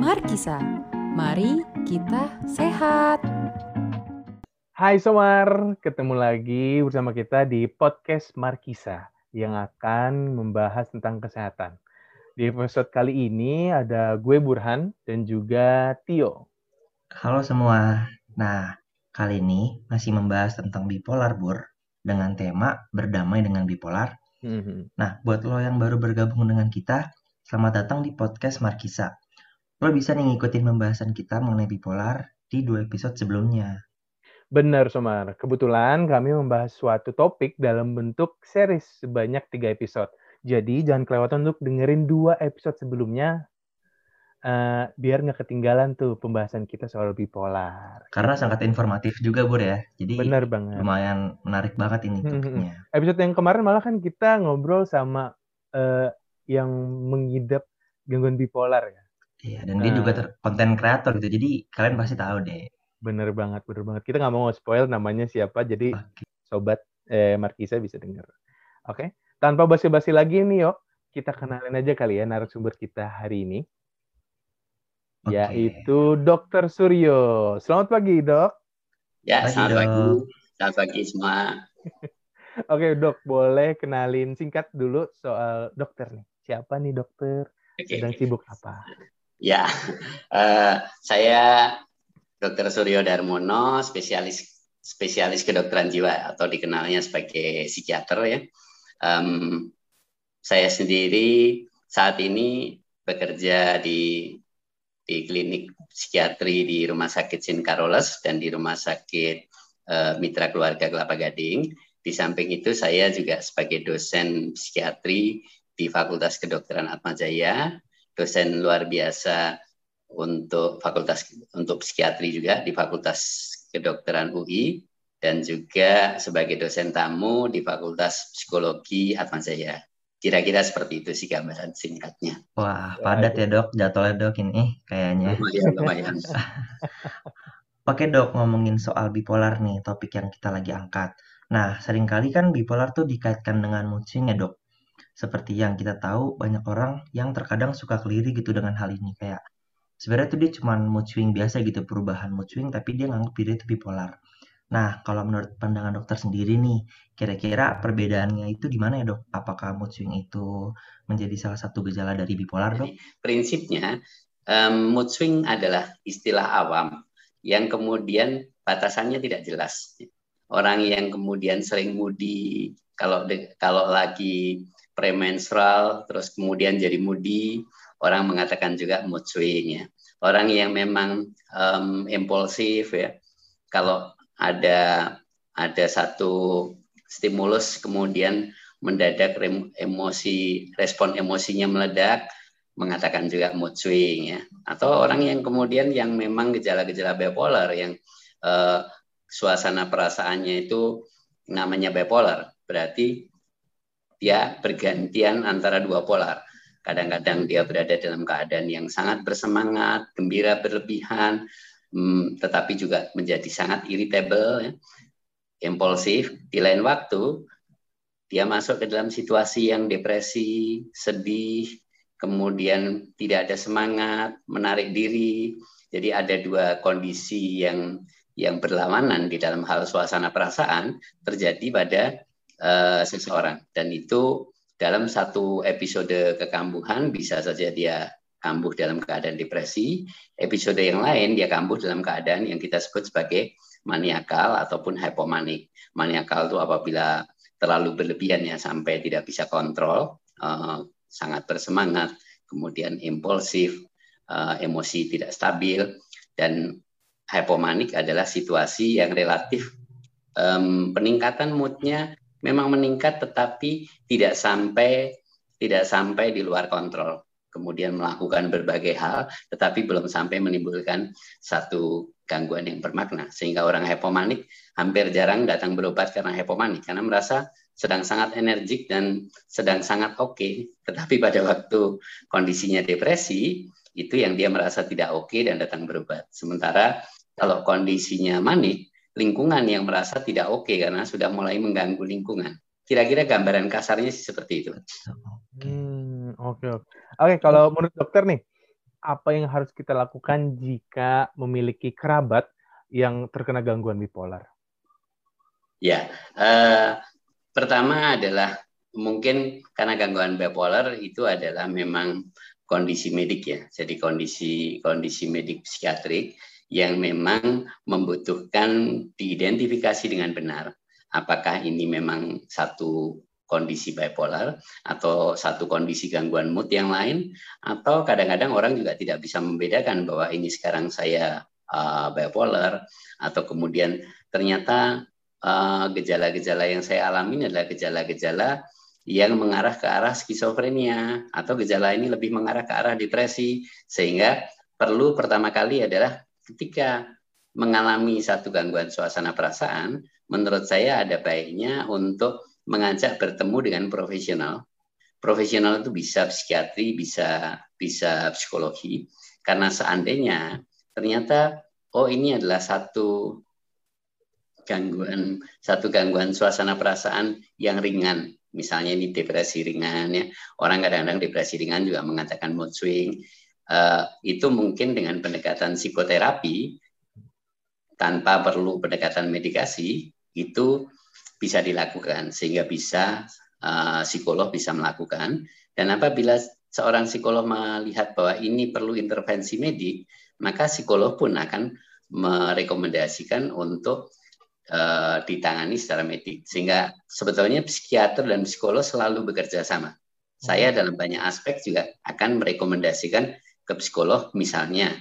Markisa, mari kita sehat. Hai Somar, ketemu lagi bersama kita di podcast Markisa yang akan membahas tentang kesehatan. Di episode kali ini ada gue Burhan dan juga Tio. Halo semua. Nah, kali ini masih membahas tentang bipolar, Bur, dengan tema berdamai dengan bipolar. Mhm. Nah, buat lo yang baru bergabung dengan kita, selamat datang di podcast Markisa. Lo bisa nih ngikutin pembahasan kita mengenai bipolar di dua episode sebelumnya. Benar Somar, kebetulan kami membahas suatu topik dalam bentuk series sebanyak tiga episode. Jadi jangan kelewatan untuk dengerin dua episode sebelumnya eh, biar nggak ketinggalan tuh pembahasan kita soal bipolar. Karena sangat informatif juga, Bur ya. Jadi Benar banget. lumayan menarik banget ini Hmm, hmm, topiknya. Episode yang kemarin malah kan kita ngobrol sama eh, yang mengidap gangguan bipolar ya. Iya, dan dia Nah. juga ter- konten kreator gitu. Jadi kalian pasti tahu deh. Bener banget, bener banget. Kita nggak mau spoil namanya siapa, jadi Oke. sobat eh, Markisa bisa denger. Oke, tanpa basi-basi lagi nih, yuk kita kenalin aja kali ya narasumber kita hari ini, Oke. yaitu Dr. Suryo. Selamat pagi, dok. Ya, Pagi, selamat Dok. pagi. Selamat pagi semua. Oke, dok, boleh kenalin singkat dulu soal dokter nih. Siapa nih dokter? Oke. Sedang sibuk apa? Ya, eh, saya Dr. Suryo Darmono, spesialis spesialis kedokteran jiwa atau dikenalnya sebagai psikiater ya. Em, saya sendiri saat ini bekerja di di klinik psikiatri di Rumah Sakit Sin Carolus dan di Rumah Sakit eh, Mitra Keluarga Kelapa Gading. Di samping itu saya juga sebagai dosen psikiatri di Fakultas Kedokteran Atmajaya, dosen luar biasa untuk Fakultas untuk psikiatri juga di Fakultas Kedokteran UI dan juga sebagai dosen tamu di Fakultas Psikologi Atmajaya. Kira-kira seperti itu sih gambaran singkatnya. Wah, padat ya dok, jadwalnya dok ini kayaknya. Lumayan, lumayan. Oke dok, ngomongin soal bipolar nih, topik yang kita lagi angkat. Nah, sering kali kan bipolar tuh dikaitkan dengan mood swing ya dok. Seperti yang kita tahu, banyak orang yang terkadang suka keliru gitu dengan hal ini. Kayak, sebenarnya tuh dia cuma mood swing biasa gitu, perubahan mood swing, tapi dia nganggap diri itu bipolar. Nah, kalau menurut pandangan dokter sendiri nih, kira-kira perbedaannya itu di mana ya dok? Apakah mood swing itu menjadi salah satu gejala dari bipolar dok? Jadi prinsipnya em, mood swing adalah istilah awam yang kemudian batasannya tidak jelas. Orang yang kemudian sering moody kalau de- kalau lagi premenstrual terus kemudian jadi moody, orang mengatakan juga mood swing ya. Orang yang memang em, impulsif ya. Kalau ada ada satu stimulus kemudian mendadak emosi respon emosinya meledak mengatakan juga mood swing ya. Atau orang yang kemudian yang memang gejala-gejala bipolar yang eh, suasana perasaannya itu namanya bipolar berarti dia bergantian antara dua polar. Kadang-kadang dia berada dalam keadaan yang sangat bersemangat gembira berlebihan hmm, tetapi juga menjadi sangat irritable ya, impulsif di lain waktu dia masuk ke dalam situasi yang depresi sedih kemudian tidak ada semangat, menarik diri. Jadi ada dua kondisi yang yang berlawanan di dalam hal suasana perasaan terjadi pada uh, seseorang dan itu dalam satu episode kekambuhan bisa saja dia kambuh dalam keadaan depresi, episode yang lain dia kambuh dalam keadaan yang kita sebut sebagai maniakal ataupun hypomanik. Maniakal itu apabila terlalu berlebihan ya sampai tidak bisa kontrol, uh, sangat bersemangat, kemudian impulsif, uh, emosi tidak stabil, dan hypomanik adalah situasi yang relatif um, peningkatan moodnya memang meningkat, tetapi tidak sampai tidak sampai di luar kontrol. Kemudian melakukan berbagai hal, tetapi belum sampai menimbulkan satu gangguan yang bermakna. Sehingga orang hypomanik hampir jarang datang berobat karena hypomanik, karena merasa sedang sangat energik dan sedang sangat oke, okay. tetapi pada waktu kondisinya depresi itu yang dia merasa tidak oke okay dan datang berobat. Sementara kalau kondisinya manik, lingkungan yang merasa tidak oke okay karena sudah mulai mengganggu lingkungan. kira-kira gambaran kasarnya sih seperti itu. Hmm, oke oke. Oke, kalau menurut dokter nih, apa yang harus kita lakukan jika memiliki kerabat yang terkena gangguan bipolar? Ya, uh, pertama adalah mungkin karena gangguan bipolar itu adalah memang kondisi medik ya. Jadi kondisi kondisi medik psikiatrik yang memang membutuhkan diidentifikasi dengan benar apakah ini memang satu kondisi bipolar atau satu kondisi gangguan mood yang lain atau kadang-kadang orang juga tidak bisa membedakan bahwa ini sekarang saya uh, bipolar atau kemudian ternyata uh, gejala-gejala uh, yang saya alami adalah gejala-gejala yang mengarah ke arah skizofrenia atau gejala ini lebih mengarah ke arah depresi. Sehingga perlu pertama kali adalah ketika mengalami satu gangguan suasana perasaan menurut saya ada baiknya untuk mengajak bertemu dengan profesional. Profesional itu bisa psikiatri, bisa bisa psikologi. Karena seandainya ternyata oh ini adalah satu gangguan satu gangguan suasana perasaan yang ringan. Misalnya ini depresi ringan ya. Orang kadang-kadang depresi ringan juga mengatakan mood swing. Uh, itu mungkin dengan pendekatan psikoterapi tanpa perlu pendekatan medikasi itu bisa dilakukan sehingga bisa uh, psikolog bisa melakukan dan apabila seorang psikolog melihat bahwa ini perlu intervensi medik maka psikolog pun akan merekomendasikan untuk uh, ditangani secara medik sehingga sebetulnya psikiater dan psikolog selalu bekerja sama saya hmm. dalam banyak aspek juga akan merekomendasikan ke psikolog misalnya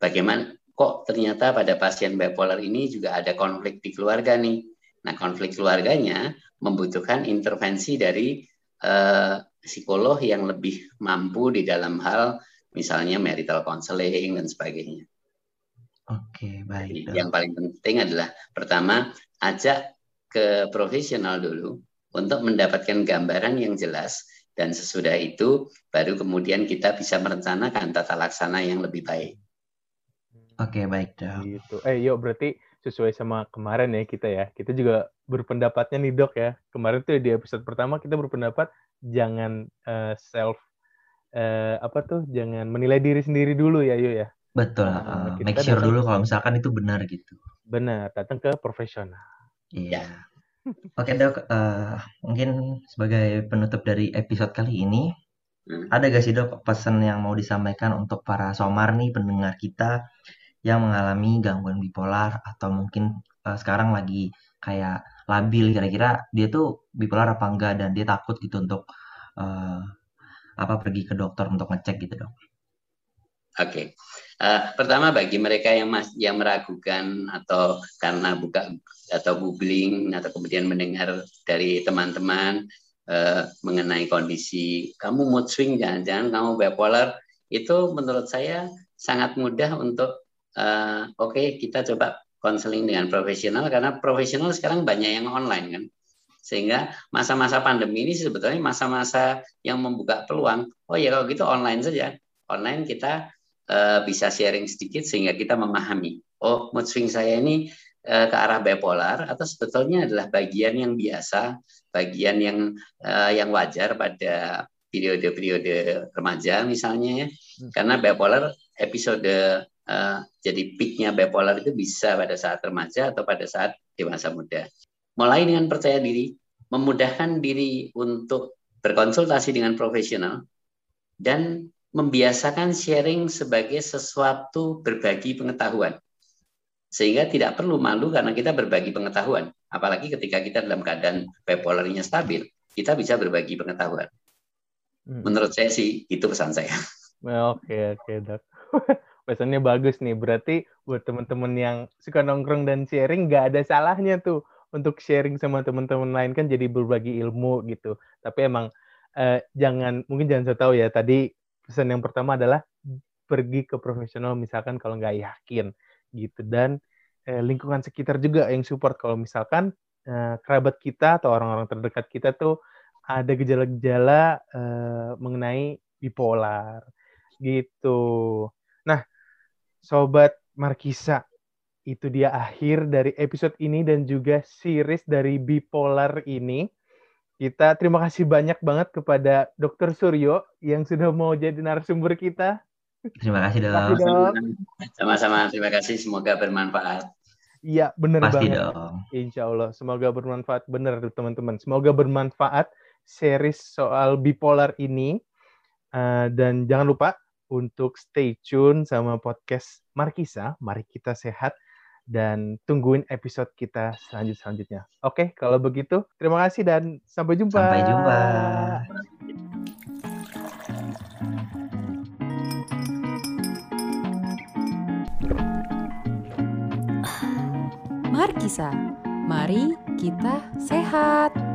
bagaimana kok ternyata pada pasien bipolar ini juga ada konflik di keluarga nih. Nah, konflik keluarganya membutuhkan intervensi dari uh, psikolog yang lebih mampu di dalam hal misalnya marital counseling dan sebagainya. Oke, baik. Jadi, yang paling penting adalah pertama ajak ke profesional dulu untuk mendapatkan gambaran yang jelas dan sesudah itu baru kemudian kita bisa merencanakan tata laksana yang lebih baik. Oke, baik, Dok. Gitu. Eh, yuk berarti sesuai sama kemarin ya kita ya. Kita juga berpendapatnya nih, Dok ya. Kemarin tuh di episode pertama kita berpendapat jangan uh, self uh, apa tuh? Jangan menilai diri sendiri dulu ya, yuk ya. Betul. Uh, make sure dulu kalau misalkan itu benar gitu. Benar, datang ke profesional. Iya. Oke, Dok. Uh, mungkin sebagai penutup dari episode kali ini, hmm. ada gak sih dok pesan yang mau disampaikan untuk para somar nih pendengar kita yang mengalami gangguan bipolar atau mungkin uh, sekarang lagi kayak labil kira-kira dia tuh bipolar apa enggak dan dia takut gitu untuk uh, apa pergi ke dokter untuk ngecek gitu dok. Oke, okay. uh, eh, pertama bagi mereka yang mas yang meragukan atau karena buka atau googling atau kemudian mendengar dari teman-teman uh, mengenai kondisi kamu mood swing jangan-jangan kamu bipolar itu menurut saya sangat mudah untuk uh, oke okay, kita coba konseling dengan profesional karena profesional sekarang banyak yang online kan. Sehingga masa-masa pandemi ini sebetulnya masa-masa yang membuka peluang. Oh ya kalau gitu online saja. Online kita uh, bisa sharing sedikit sehingga kita memahami. Oh mood swing saya ini uh, ke arah bipolar atau sebetulnya adalah bagian yang biasa bagian yang uh, yang wajar pada periode-periode remaja misalnya ya. Hmm. karena bipolar episode uh, jadi peaknya bipolar itu bisa pada saat remaja atau pada saat dewasa muda. Mulai dengan percaya diri, memudahkan diri untuk berkonsultasi dengan profesional, dan membiasakan sharing sebagai sesuatu berbagi pengetahuan. Sehingga tidak perlu malu karena kita berbagi pengetahuan. Apalagi ketika kita dalam keadaan bipolarnya stabil, kita bisa berbagi pengetahuan. Hmm. Menurut saya sih itu pesan saya. Oke, oke, dok. pesannya bagus nih. Berarti buat teman-teman yang suka nongkrong dan sharing nggak ada salahnya tuh untuk sharing sama teman-teman lain kan jadi berbagi ilmu gitu. Tapi emang eh, jangan mungkin jangan saya tahu ya tadi pesan yang pertama adalah pergi ke profesional misalkan kalau nggak yakin gitu dan eh, lingkungan sekitar juga yang support kalau misalkan eh, kerabat kita atau orang-orang terdekat kita tuh ada gejala-gejala eh, mengenai bipolar gitu. Sobat Markisa, itu dia akhir dari episode ini dan juga series dari Bipolar ini. Kita terima kasih banyak banget kepada Dr. Suryo yang sudah mau jadi narasumber kita. Terima kasih dok. Terima kasih, dok. Sama-sama, terima kasih. Semoga bermanfaat. Iya, bener Pasti banget. dong. Insya Allah, semoga bermanfaat bener teman-teman. Semoga bermanfaat series soal bipolar ini. Uh, dan jangan lupa untuk stay tune sama podcast Markisa, Mari Kita Sehat, dan tungguin episode kita selanjut selanjutnya. Oke, kalau begitu, terima kasih dan sampai jumpa. Sampai jumpa. Markisa, mari kita sehat.